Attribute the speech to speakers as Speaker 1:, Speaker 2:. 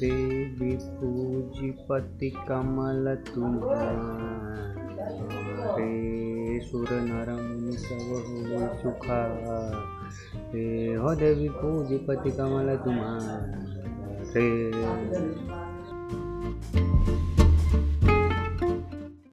Speaker 1: देवी पूजपति कमल तुम्हारे। सुर नर मुनि सब हो सुखा। हे हो देवी पूजपति कमल तुम्हारे।